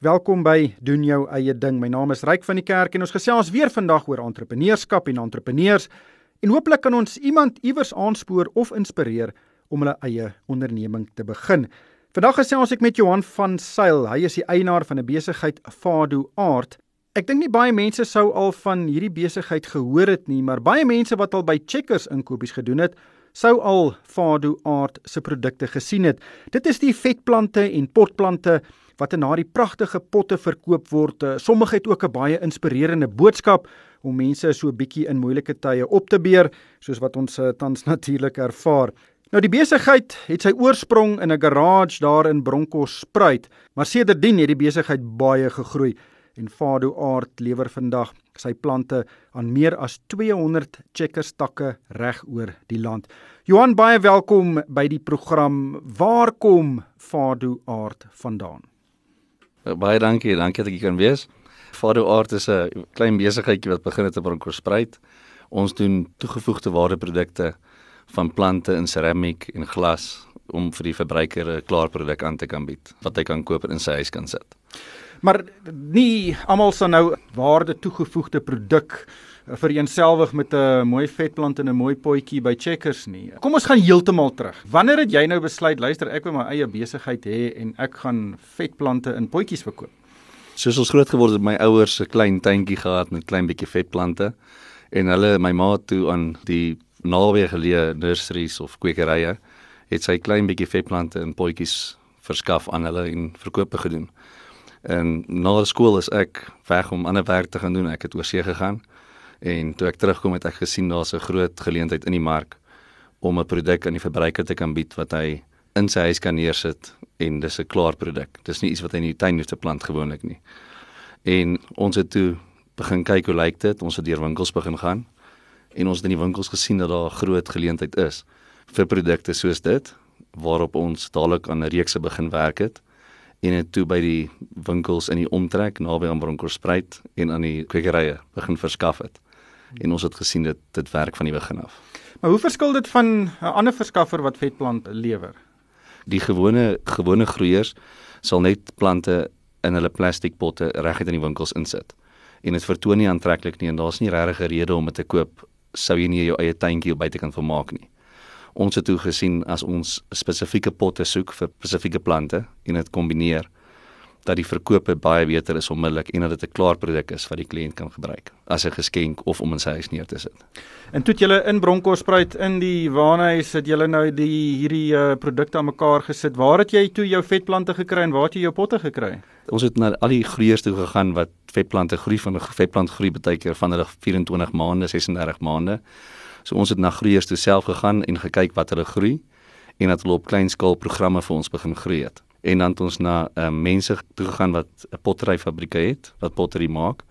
Welkom by doen jou eie ding. My naam is Ryk van die Kerk en ons gesels weer vandag oor entrepreneurskap en entrepreneurs en hooplik kan ons iemand iewers aanspoor of inspireer om hulle eie onderneming te begin. Vandag gesels ek met Johan van Sail. Hy is die eienaar van 'n besigheid Fado Art. Ek dink nie baie mense sou al van hierdie besigheid gehoor het nie, maar baie mense wat al by Checkers inkopies gedoen het, sou al Fado Art se produkte gesien het. Dit is die vetplante en potplante wat in daardie pragtige potte verkoop word. Eh, sommige het ook 'n baie inspirerende boodskap om mense so 'n bietjie in moeilike tye op te beer, soos wat ons uh, tans natuurlik ervaar. Nou die besigheid het sy oorsprong in 'n garage daar in Bronkhorstspruit, maar sedertdien het die besigheid baie gegroei en Fado Art lewer vandag sy plante aan meer as 200 checkers takke reg oor die land. Johan baie welkom by die program. Waar kom Fado Art vandaan? Eh, baie dankie, dankie dat ek hier kan wees. Fado Art is 'n klein besigheidjie wat begin het in Bronkhorstspruit. Ons doen toegevoegde waardeprodukte van plante in seramiek en glas om vir die verbruiker 'n klaar produk aan te kan bied wat hy kan koop en in sy huis kan sit. Maar nie almal sal nou waarde toegevoegde produk vereenselwig met 'n mooi vetplant en 'n mooi potjie by Checkers nie. Kom ons gaan heeltemal terug. Wanneer het jy nou besluit, luister, ek wil my eie besigheid hê en ek gaan vetplante in potjies verkoop? Soos ons groot geword het, my ouers 'n klein tuintjie gehad met klein bietjie vetplante en hulle my ma toe aan die naby geleë nurseries of kwekerye het sy klein bietjie vetplante in potjies verskaf aan hulle en verkoop gedoen. En na skool is ek weg om ander werk te gaan doen. Ek het oorsee gegaan En toe ek terugkom het ek gesien daar's 'n groot geleentheid in die mark om 'n produk aan die verbruiker te kan bied wat hy in sy huis kan neersit en dis 'n klaar produk. Dis nie iets wat hy in die tuin hoef te plant gewoonlik nie. En ons het toe begin kyk hoe lyk dit? Ons het deur winkels begin gaan en ons het in die winkels gesien dat daar 'n groot geleentheid is vir produkte soos dit waarop ons dadelik aan 'n reekse begin werk het en het toe by die winkels in die omtrek naby aan Bronkhorstspruit en aan die kwekerye begin verskaf het en ons het gesien dit dit werk van die begin af. Maar hoe verskil dit van 'n ander verskaffer wat vetplant lewer? Die gewone gewone groeiers sal net plante in hulle plastiek potte reguit in die winkels insit. En dit vertoon nie aantreklik nie en daar's nie regtig 'n rede om dit te koop sou jy nie jou eie tuintjie buitekant van maak nie. Ons het toe gesien as ons spesifieke potte soek vir spesifieke plante en dit kombineer dat die verkope baie beter is onmiddellik en dat dit 'n klaar produk is wat die kliënt kan gebruik as 'n geskenk of om in sy huis neer te sit. En toe het julle in Bronkhorstspruit in die wanehuis het julle nou die hierdie uh, produkte aan mekaar gesit. Waar het jy toe jou vetplante gekry en waar het jy jou potte gekry? Ons het na al die groeiers toe gegaan wat vetplante groei van 'n vetplant groei baie keer van hulle 24 maande, 36 maande. So ons het na groeiers toe self gegaan en gekyk wat hulle groei en dat hulle op klein skaal programme vir ons begin groei het en dan het ons na uh, mense toe gegaan wat 'n potteryfabrieke het wat pottery maak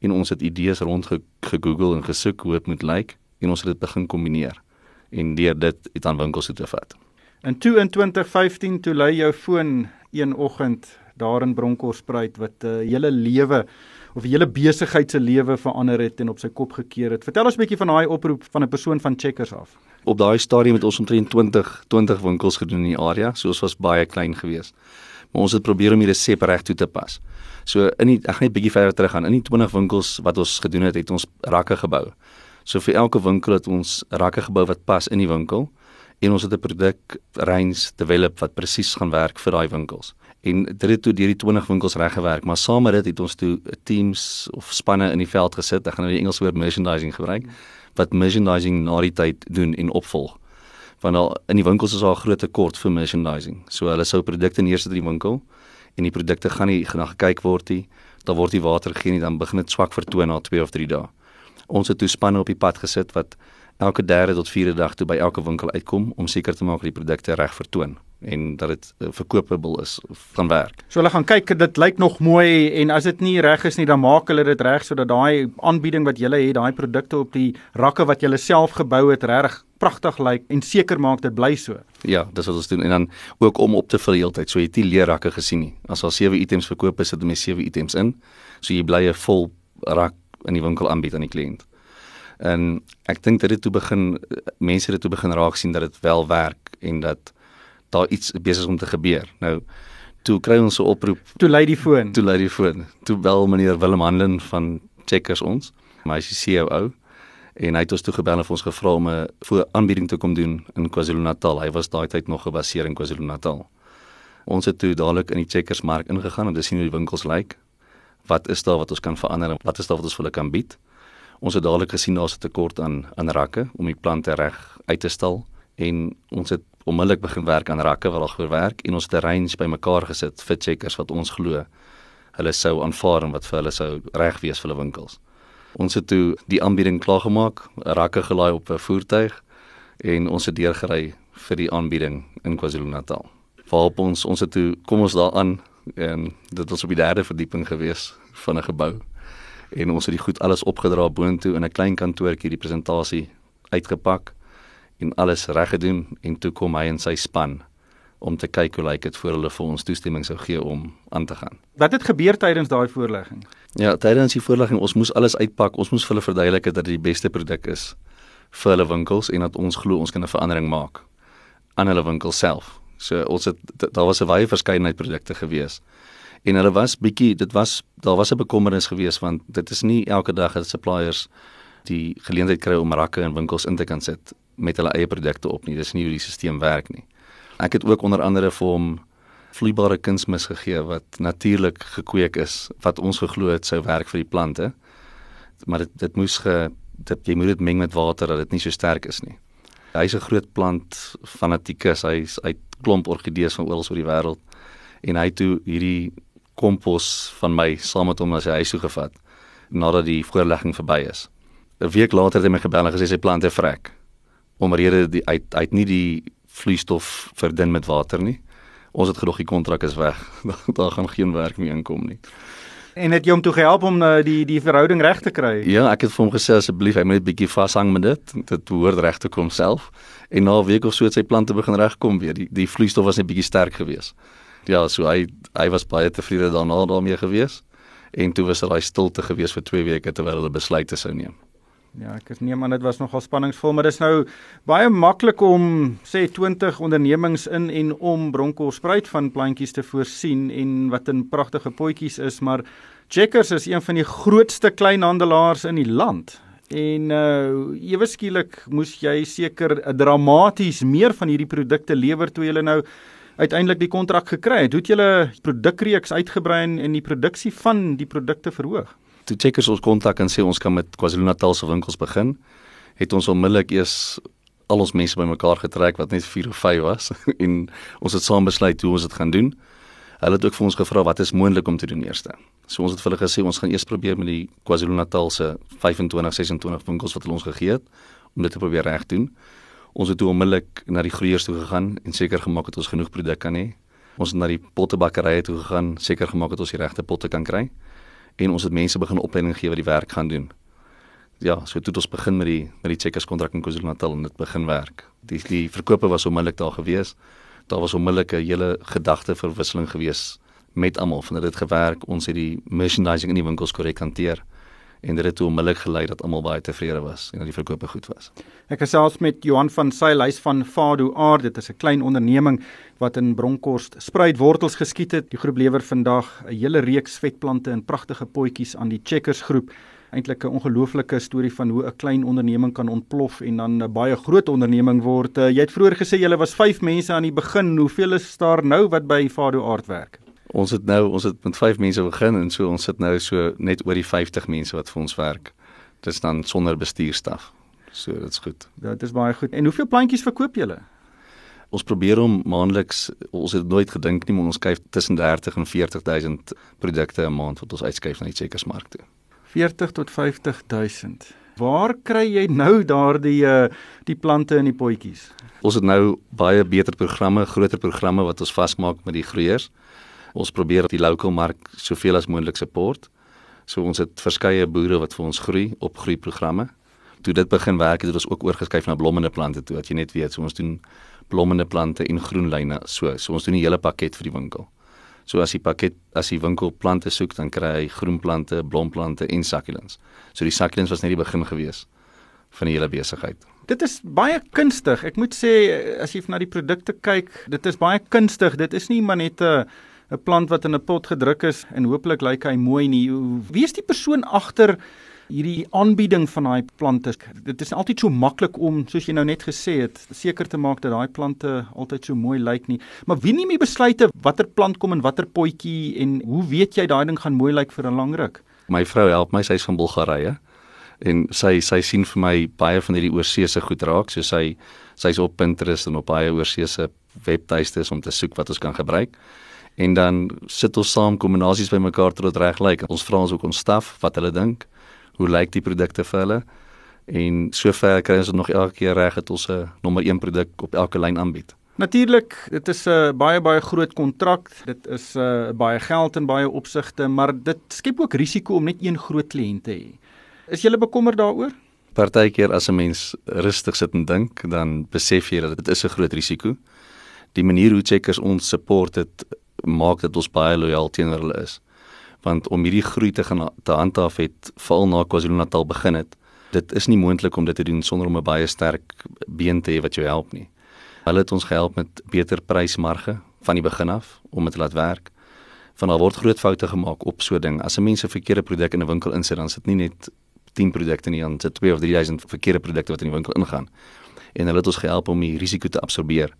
en ons het idees rond ge gegoogel en gesoek hoe dit moet lyk en ons het dit begin kombineer en deur dit het aan winkels toe te vat. In 2015 toe lê jou foon een oggend daar in Bronkhorstspruit wat 'n uh, hele lewe of 'n hele besigheid se lewe verander het en op sy kop gekeer het. Vertel ons 'n bietjie van daai oproep van 'n persoon van Checkers af. Op daai stadium het ons omtrent 20 20 winkels gedoen in die area, so ons was baie klein geweest. Maar ons het probeer om die resep reg toe te pas. So in die ek gaan net bietjie verder terug gaan. In die 20 winkels wat ons gedoen het, het ons rakke gebou. So vir elke winkel het ons rakke gebou wat pas in die winkel en ons het 'n produk range develop wat presies gaan werk vir daai winkels en dit het toe deur die 20 winkels reggewerk maar saam met dit het ons toe teams of spanne in die veld gesit ek gaan nou die Engelse woord merchandising gebruik wat merchandising na die tyd doen en opvolg. Want al in die winkels is daar 'n groot tekort vir merchandising. So hulle sou produkte neersit in die winkel en die produkte gaan nie na gekyk word nie. Dan word die water gegee nie dan begin dit swak vertoon na 2 of 3 dae. Ons het toe spanne op die pad gesit wat elke derde tot vierde dag toe by elke winkel uitkom om seker te maak dat die produkte reg vertoon en dat dit uh, verkoopbaar is van werk. So hulle gaan kyk dit lyk nog mooi en as dit nie reg is nie dan maak hulle dit reg sodat daai aanbieding wat julle het, daai produkte op die rakke wat julle self gebou het reg pragtig lyk en seker maak dit bly so. Ja, dis wat ons doen en dan ook om op te vul heeltyd. So jy het nie leerrakke gesien nie. As al 7 items verkoop is, sit jy 7 items in. So jy bly 'n vol rak in die winkel aanbied aan die kliënt. En ek dink dit het toe begin mense het toe begin raak sien dat dit wel werk en dat daar iets besig om te gebeur. Nou Toe kry ons 'n oproep, Toe lei die foon. toe lei die foon. Toe bel meneer Willem Hanlin van Checkers ons, maar hy is die COO en hy het ons toe gebel en vir ons gevra om 'n voor aanbieding te kom doen in KwaZulu-Natal. Hy was daai tyd nog gebaseer in KwaZulu-Natal. Ons het toe dadelik in die Checkers mark ingegaan om te sien hoe die winkels lyk. Wat is daar wat ons kan verander en wat is daar wat ons vir hulle kan bied? Ons het dadelik gesien daar's 'n tekort aan aan rakke om die plante reg uit te stal en ons het onmiddellik begin werk aan rakke wat al gewerk en ons range bymekaar gesit vir checkers wat ons glo hulle sou aanvaar en wat vir hulle sou reg wees vir hulle winkels. Ons het toe die aanbieding klaargemaak, rakke gelaai op 'n voertuig en ons het deurgery vir die aanbieding in KwaZulu-Natal. Waarop ons ons het toe kom ons daaraan en dit was op die derde verdieping gewees van 'n gebou en ons het die goed alles opgedra boontoe in 'n klein kantoortjie die presentasie uitgepak en alles reg gedoen en toe kom hy en sy span om te kyk hoe lyk dit voor hulle vir ons toestemming sou gee om aan te gaan. Wat het gebeur tydens daai voorlegging? Ja, tydens die voorlegging ons moes alles uitpak. Ons moes vir hulle verduidelik dat dit die beste produk is vir hulle winkels en dat ons glo ons kan 'n verandering maak aan hulle winkel self. So ons het daar was 'n wye verskeidenheid produkte gewees. En hulle was bietjie dit was daar was 'n bekommernis gewees want dit is nie elke dag dat suppliers die geleentheid kry om rakke in winkels in te kan sit met hulle eie produkte op nie. Dis nie hoe die stelsel werk nie. Ek het ook onder andere vir hom vloeibare kunsmis gegee wat natuurlik gekweek is wat ons geglo het sou werk vir die plante. Maar dit dit moes ge dit jy moet dit meng met water dat dit nie so sterk is nie. Hy's 'n groot plant fanatikus. Hy's hy klomp orgidees van oral oor die wêreld en hy toe hierdie kompos van my saam met hom na sy huis toe gevat nadat die voorlegging verby is. 'n Week later het hy my gebel en gesê sy plante vrek. Omrede die uit uit nie die vloeistof verdun met water nie. Ons het gedog die kontrak is weg. Daar gaan geen werk meer inkom nie. En het jy hom toe gehelp om uh, die die verhouding reg te kry? Ja, ek het vir hom gesê asseblief, hy moet net bietjie vashang met dit. Dit behoort reg te kom self. En na 'n week of so het sy plante begin regkom weer. Die die vloeistof was net bietjie sterk geweest. Ja, so hy hy was baie tevrede daarna daarmee geweest. En toe was daar daai stilte geweest vir 2 weke terwyl hulle besluite sou neem. Ja, ek is neem aan dit was nogal spanningsvol, maar dis nou baie maklik om sê 20 ondernemings in en om Bronkhorstspruit van plantjies te voorsien en wat in pragtige potjies is, maar Checkers is een van die grootste kleinhandelaars in die land. En uh ewe skielik moes jy seker dramaties meer van hierdie produkte lewer toe jy nou uiteindelik die kontrak gekry het. Hoe het julle produkreeks uitgebrei en die produksie van die produkte verhoog? Toe checkers ons kontak en sê ons kan met KwaZulu-Natal se winkels begin, het ons onmiddellik eers al ons mense bymekaar getrek wat net 4 of 5 was en ons het saam besluit hoe ons dit gaan doen. Hulle het ook vir ons gevra wat is moontlik om te doen eerste. So ons het vir hulle gesê ons gaan eers probeer met die KwaZulu-Natal se 25, 26 winkels wat hulle ons gegee het om dit te probeer reg doen. Ons het toe onmiddellik na die groeiers toe gegaan en seker gemaak het ons genoeg produk kan hê. Ons het na die pottebakkerye toe gegaan, seker gemaak het ons die regte potte kan kry en ons het mense begin opleiding gee wat die werk gaan doen. Ja, so toe het ons begin met die met die checkers kontrak in KwaZulu-Natal en dit begin werk. Die die verkope was onmiddellik daar gewees. Daar was onmiddellik 'n hele gedagte verwisseling gewees met almal van dit gewerk. Ons het die merchandising in die winkels korrek hanteer en dit het toe onmiddellik gelei dat almal baie tevrede was en dat die verkope goed was. Ek gesels met Johan van Sailhuis van Fado Aard. Dit is 'n klein onderneming wat in Bronkhorst spruit wortels geskiet het. Die groep lewer vandag 'n hele reeks vetplante in pragtige potjies aan die Checkers groep. Eintlik 'n ongelooflike storie van hoe 'n klein onderneming kan ontplof en dan 'n baie groot onderneming word. Jy het vroeër gesê jy was 5 mense aan die begin. Hoeveel is daar nou wat by Fado Aard werk? Ons het nou ons het met 5 mense begin en so ons sit nou so net oor die 50 mense wat vir ons werk. Dis dan sonder bestuurstaf. So dit's goed. Ja, dit is baie goed. En hoeveel plantjies verkoop julle? Ons probeer om maandeliks ons het nooit gedink nie, maar ons skuif tussen 30 en 40000 produkte 'n maand wat ons uitskuif na die checkersmark toe. 40 tot 50000. Waar kry jy nou daardie uh, die plante in die potjies? Ons het nou baie beter programme, groter programme wat ons vasmaak met die groeiers. Ons probeer die lokale mark soveel as moontlik support. So ons het verskeie boere wat vir ons groei op groeiprogramme. Toe dit begin werk het ons ook oorgeskuif na blommende plante toe. Wat jy net weet, so ons doen blommende plante en groenlyne so. So ons doen die hele pakket vir die winkel. So as die pakket as die winkel plante soek, dan kry hy groenplante, blomplante en succulents. So die succulents was net die begin gewees van die hele besigheid. Dit is baie kunstig. Ek moet sê as jy na die produkte kyk, dit is baie kunstig. Dit is nie maar net 'n 'n plant wat in 'n pot gedruk is en hooplik lyk hy mooi nie. Wie is die persoon agter hierdie aanbieding van daai plante. Dit is altyd so maklik om, soos jy nou net gesê het, seker te maak dat daai plante altyd so mooi lyk nie. Maar wie neem die besluite watter plant kom in watter potjie en hoe weet jy daai ding gaan mooi lyk vir 'n lang ruk? My vrou help my, sy's van Bulgarië en sy sy sien vir my baie van hierdie oorsese goed raak, so sy sy's op Pinterest en op baie oorsese webtuistes om te soek wat ons kan gebruik. En dan sit ons saam kombinasies bymekaar tot dit reg lyk. Ons vra ons ook ons staf wat hulle dink hoe lyk die produkte vir hulle en sover kry ons dit nog elke keer reg dat ons 'n nommer 1 produk op elke lyn aanbied. Natuurlik, dit is 'n baie baie groot kontrak. Dit is 'n uh, baie geld in baie opsigte, maar dit skep ook risiko om net een groot kliënt te hê. Is jy bekommerd daaroor? Partykeer as 'n mens rustig sit en dink, dan besef jy dat dit is 'n groot risiko. Die manier hoe checkers ons support het maak dit ons baie lojaal teenoor hulle is want om hierdie groei te gaan te handhaaf het veral na KwaZulu-Natal begin het. Dit is nie moontlik om dit te doen sonder om 'n baie sterk been te hê wat jou help nie. Hulle het ons gehelp met beter prysmarge van die begin af om dit te laat werk. Van daar word groot foute gemaak op so ding. As 'n mens 'n verkeerde produk in 'n winkel insit, dan sit nie net 10 produkte nie, dan sit 2 of 3000 verkeerde produkte wat in die winkel ingaan. En hulle het ons gehelp om die risiko te absorbeer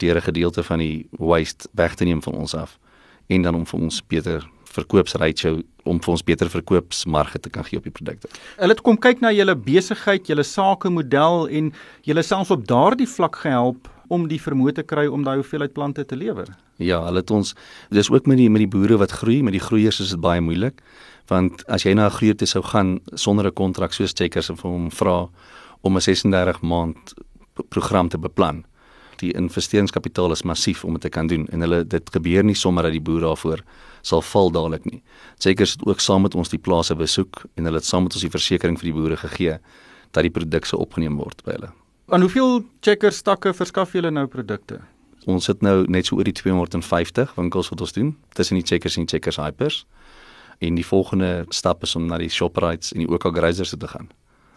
deur 'n gedeelte van die waste weg te neem van ons af en dan om vir ons beter verkoopsratio om vir ons beter verkoopsmarge te kan gee op die produkte. Hulle het kom kyk na julle besigheid, julle sakemodel en julle selfs op daardie vlak gehelp om die vermoë te kry om daai hoeveelheid plante te lewer. Ja, hulle het ons dis ook met die met die boere wat groei, met die groeiers is dit baie moeilik want as jy na 'n groeër toe sou gaan sonder 'n kontrak soos Checkers en vir hom vra om 'n 36 maand program te beplan die investeringskapitaal is massief om dit te kan doen en hulle dit gebeur nie sommer dat die boer daarvoor sal val dadelik nie. Checkers het ook saam met ons die plase besoek en hulle het saam met ons die versekerings vir die boere gegee dat die produkte opgeneem word by hulle. Aan hoeveel Checkers takke verskaf julle nou produkte? Ons het nou net so oor die 250 winkels wat ons doen tussen die Checkers en Checkers Hypers. En die volgende stap is om na die Shoprites en die OK Grazers te gaan.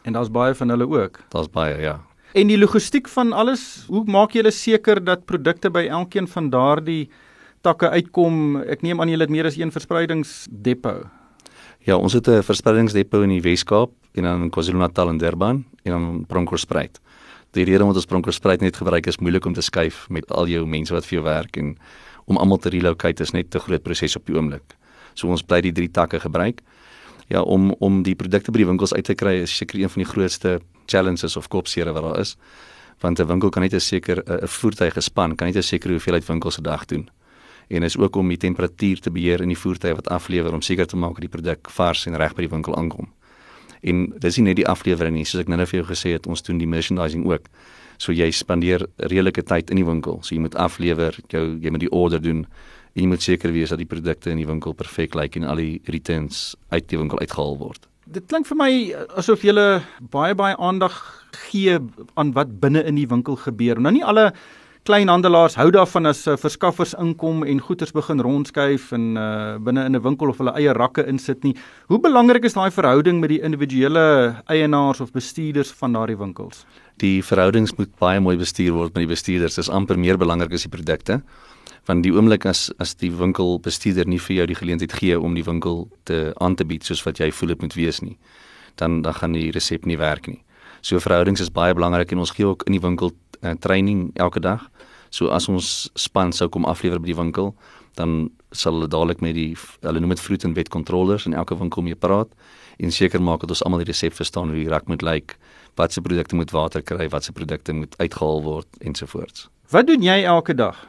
En daar's baie van hulle ook. Daar's baie, ja. En die logistiek van alles, hoe maak julle seker dat produkte by elkeen van daardie takke uitkom? Ek neem aan julle het meer as een verspreidingsdepo. Ja, ons het 'n verspreidingsdepo in die Wes-Kaap en dan in KwaZulu-Natal en Durban en dan Bronkhorstspruit. Die rede om dit as Bronkhorstspruit net gebruik is moeilik om te skuif met al jou mense wat vir jou werk en om almal te relocate is net 'n groot proses op die oomblik. So ons bly die drie takke gebruik. Ja, om om die produkte by die winkels uit te kry is seker een van die grootste challenges of kopseere wat daar is. Want 'n winkel kan net 'n seker 'n voertuig gespan, kan net 'n sekere hoeveelheid winkels 'n dag doen. En is ook om die temperatuur te beheer in die voertuig wat aflewer om seker te maak dat die produk vars en reg by die winkel aankom. En dis nie net die aflewering nie, soos ek nou-nou vir jou gesê het, ons doen die merchandising ook. So jy spandeer redelike tyd in die winkel. So jy moet aflewer, jou jy moet die order doen. En jy moet seker wees dat die produkte in die winkel perfek lyk en al die returns uit die winkel uitgehaal word dit klink vir my asof jy baie baie aandag gee aan wat binne in die winkel gebeur. Nou nie alle kleinhandelaars hou daarvan as uh, verskaffers inkom en goederes begin rondskuif en uh, binne in 'n winkel of hulle eie rakke insit nie. Hoe belangrik is daai verhouding met die individuele eienaars of bestuurders van daardie winkels? Die verhoudings moet baie mooi bestuur word met die bestuurders. Dit is amper meer belangrik as die produkte van die oomblik as as die winkelbestuurder nie vir jou die geleentheid gee om die winkel te aan te bied soos wat jy voel dit moet wees nie dan dan gaan die resep nie werk nie. So verhoudings is baie belangrik en ons gee ook in die winkel uh, training elke dag. So as ons span sou kom aflewer by die winkel, dan sal hulle dadelik met die hulle noem dit fruit and veg controllers in elke winkel mee praat en seker maak dat ons almal die resep verstaan hoe die rak moet lyk, watse produkte moet water kry, watse produkte moet uitgehaal word ensovoorts. Wat doen jy elke dag?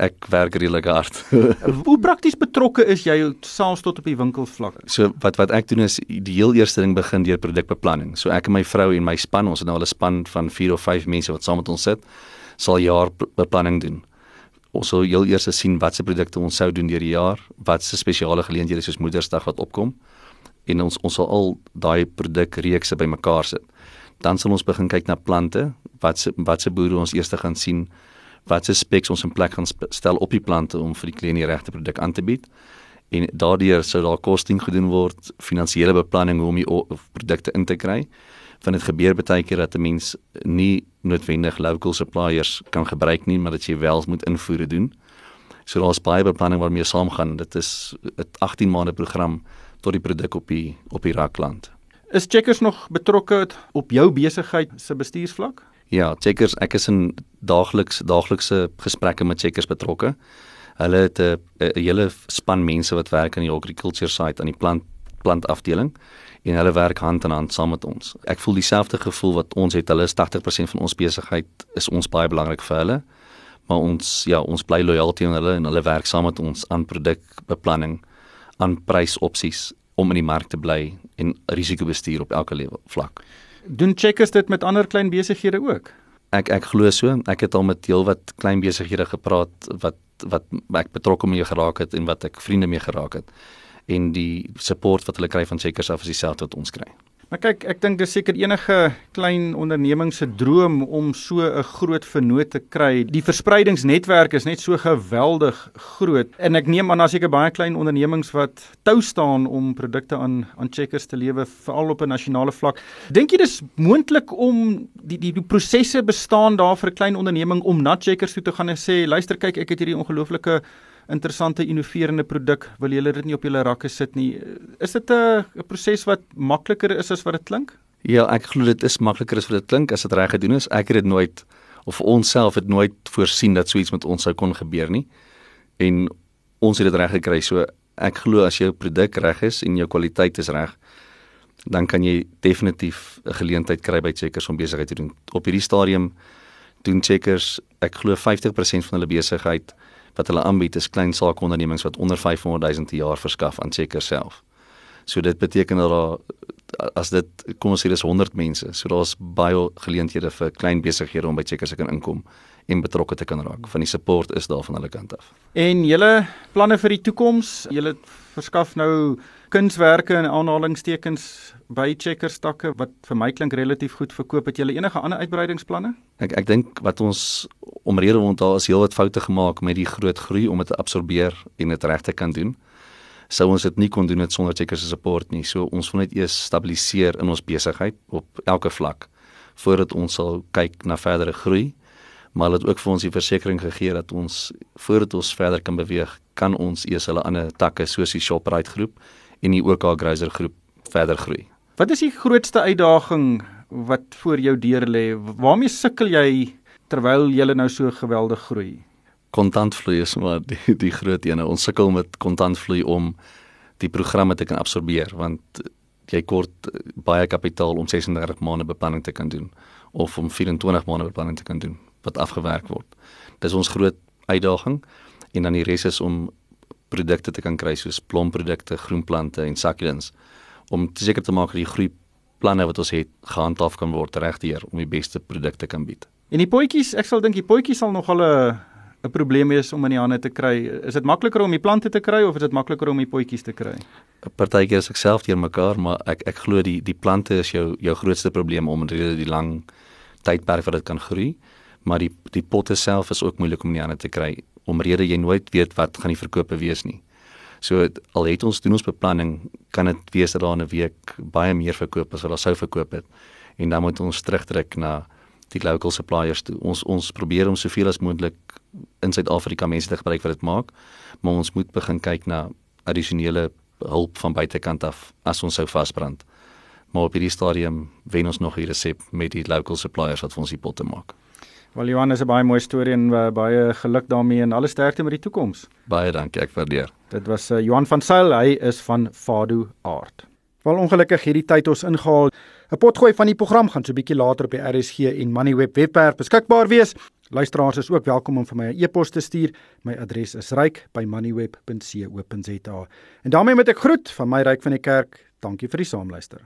Ek werk redelik hard. Hoe prakties betrokke is jy selfs tot op die winkelvlak? So wat wat ek doen is die heel eerste ding begin deur produkbeplanning. So ek en my vrou en my span, ons het nou al 'n span van 4 of 5 mense wat saam met ons sit, sal jaarbeplanning doen. Ons sal heel eers sien watse produkte ons sou doen deur die jaar, watse spesiale geleenthede soos Moedersdag wat opkom en ons ons sal al daai produkreekse bymekaar sit. Dan sal ons begin kyk na plante, watse watse boere ons eers gaan sien watse specs ons in plek gaan stel op die plante om vir die kliënt die regte produk aan te bied. En daardeur sou daar kosting gedoen word, finansiële beplanning hoe om die produkte in te kry. Van dit gebeur baie keer dat 'n mens nie noodwendig local suppliers kan gebruik nie, maar dat jy wel moet invoere doen. So daar's baie beplanning waarmee saamgaan. Dit is 'n 18 maande program tot die produk op die op die rak land. Is Checkers nog betrokke op jou besigheid se bestuursvlak? Ja, Checkers, ek is in daagliks daaglikse gesprekke met Checkers betrokke. Hulle het 'n hele span mense wat werk aan die agriculture side aan die plant plantafdeling en hulle werk hand in hand saam met ons. Ek voel dieselfde gevoel wat ons het. Hulle is 80% van ons besigheid is ons baie belangrik vir hulle. Maar ons ja, ons bly lojaal teenoor hulle en hulle werk saam met ons aan produkbeplanning, aan prysopsies om in die mark te bly en risikobestuur op elke level vlak. Doen checkers dit met ander klein besighede ook? Ek ek glo so. Ek het al met heelwat klein besighede gepraat wat wat ek betrokke mee geraak het en wat ek vriende mee geraak het en die support wat hulle kry van checkers af is dieselfde wat ons kry. Maar kyk, ek dink dis seker enige klein onderneming se droom om so 'n groot vennoot te kry. Die verspreidingsnetwerk is net so geweldig groot en ek neem aan daar seker baie klein ondernemings wat tou staan om produkte aan aan checkers te lewe veral op 'n nasionale vlak. Dink jy dis moontlik om die die, die prosesse bestaan daar vir 'n klein onderneming om na checkers toe te gaan en sê luister kyk ek het hierdie ongelooflike interessante innoverende produk, wil julle dit nie op julle rakke sit nie. Is dit 'n proses wat makliker is as wat dit klink? Ja, ek glo dit is makliker as wat dit klink as dit reg gedoen is. Ek het dit nooit of ons self het nooit voorsien dat so iets met ons sou kon gebeur nie. En ons het dit reg gekry. So ek glo as jou produk reg is en jou kwaliteit is reg, dan kan jy definitief 'n geleentheid kry by Checkers om besigheid te doen. Op hierdie stadium doen Checkers, ek glo 50% van hulle besigheid wat hulle aanbied is klein saakondernemings wat onder 500 000 per jaar verskaf aan Checker self. So dit beteken dat daar as dit kom ons sê dis 100 mense. So daar's baie geleenthede vir klein besighede om by Checker se kan inkom en betrokke te kan raak. Van die support is daar van hulle kant af. En julle planne vir die toekoms? Julle verskaf nou kunswerke en aanhalingstekens by Checkers takke wat vir my klink relatief goed verkoop. Het julle enige ander uitbreidingsplanne? Ek ek dink wat ons omrede want daar is heelwat foute gemaak met die groot groei om dit te absorbeer en dit reg te kan doen. Sou ons dit nie kon doen met sonder Checkers se support nie. So ons wil net eers stabiliseer in ons besigheid op elke vlak voordat ons sal kyk na verdere groei. Maar dit ook vir ons die versekering gegee dat ons voordat ons verder kan beweeg, kan ons eers hulle ander takke soos die Shoprite groep en die OK Grazer groep verder groei. Wat is die grootste uitdaging wat voor jou deur lê? Waarmee sukkel jy terwyl jy nou so geweldig groei? Kontantvloei is maar die die groot ene. Ons sukkel met kontantvloei om die programme te kan absorbeer want jy kort baie kapitaal om 36 maande beplanning te kan doen of om 24 maande beplanning te kan doen wat afgewerk word. Dis ons groot uitdaging en dan die res is om produkte te kan kry soos plomprodukte, groenplante en succulents om seker te maak dat die groei planne wat ons het gehandhaaf kan word regdeur om die beste produkte kan bied. En die potjies, ek sal dink die potjies sal nog al 'n 'n probleem wees om in die hande te kry. Is dit makliker om die plante te kry of is dit makliker om die potjies te kry? Partykeer is ek self deur mekaar, maar ek ek glo die die plante is jou jou grootste probleem omdat die lang tydperk wat dit kan groei, maar die die potte self is ook moeilik om in die hande te kry omrede jy nooit weet wat gaan die verkope wees nie. So al het ons doen ons beplanning, kan dit wees dat daar in 'n week baie meer verkoop as wat daar sou verkoop het. En dan moet ons terugtrek na die local suppliers toe. Ons ons probeer om soveel as moontlik in Suid-Afrika mense te gebruik wat dit maak, maar ons moet begin kyk na addisionele hulp van buitekant af as ons sou vasbrand. Maar op hierdie stadium wen ons nog die resep met die local suppliers wat vir ons die potte maak. Wel Johan is 'n baie mooi storie en uh, baie geluk daarmee en alle sterkte met die toekoms. Baie dankie, ek waardeer. Dit was uh, Johan van Sail, hy is van Fado Art. Wel ongelukkig hierdie tyd ons ingehaal. 'n Potgooi van die program gaan so bietjie later op die RSG en Moneyweb webwerf beskikbaar wees. Luisteraars is ook welkom om vir my 'n e e-pos te stuur. My adres is ryk@moneyweb.co.za. En daarmee met ek groet van my ryk van die kerk. Dankie vir die saamluister.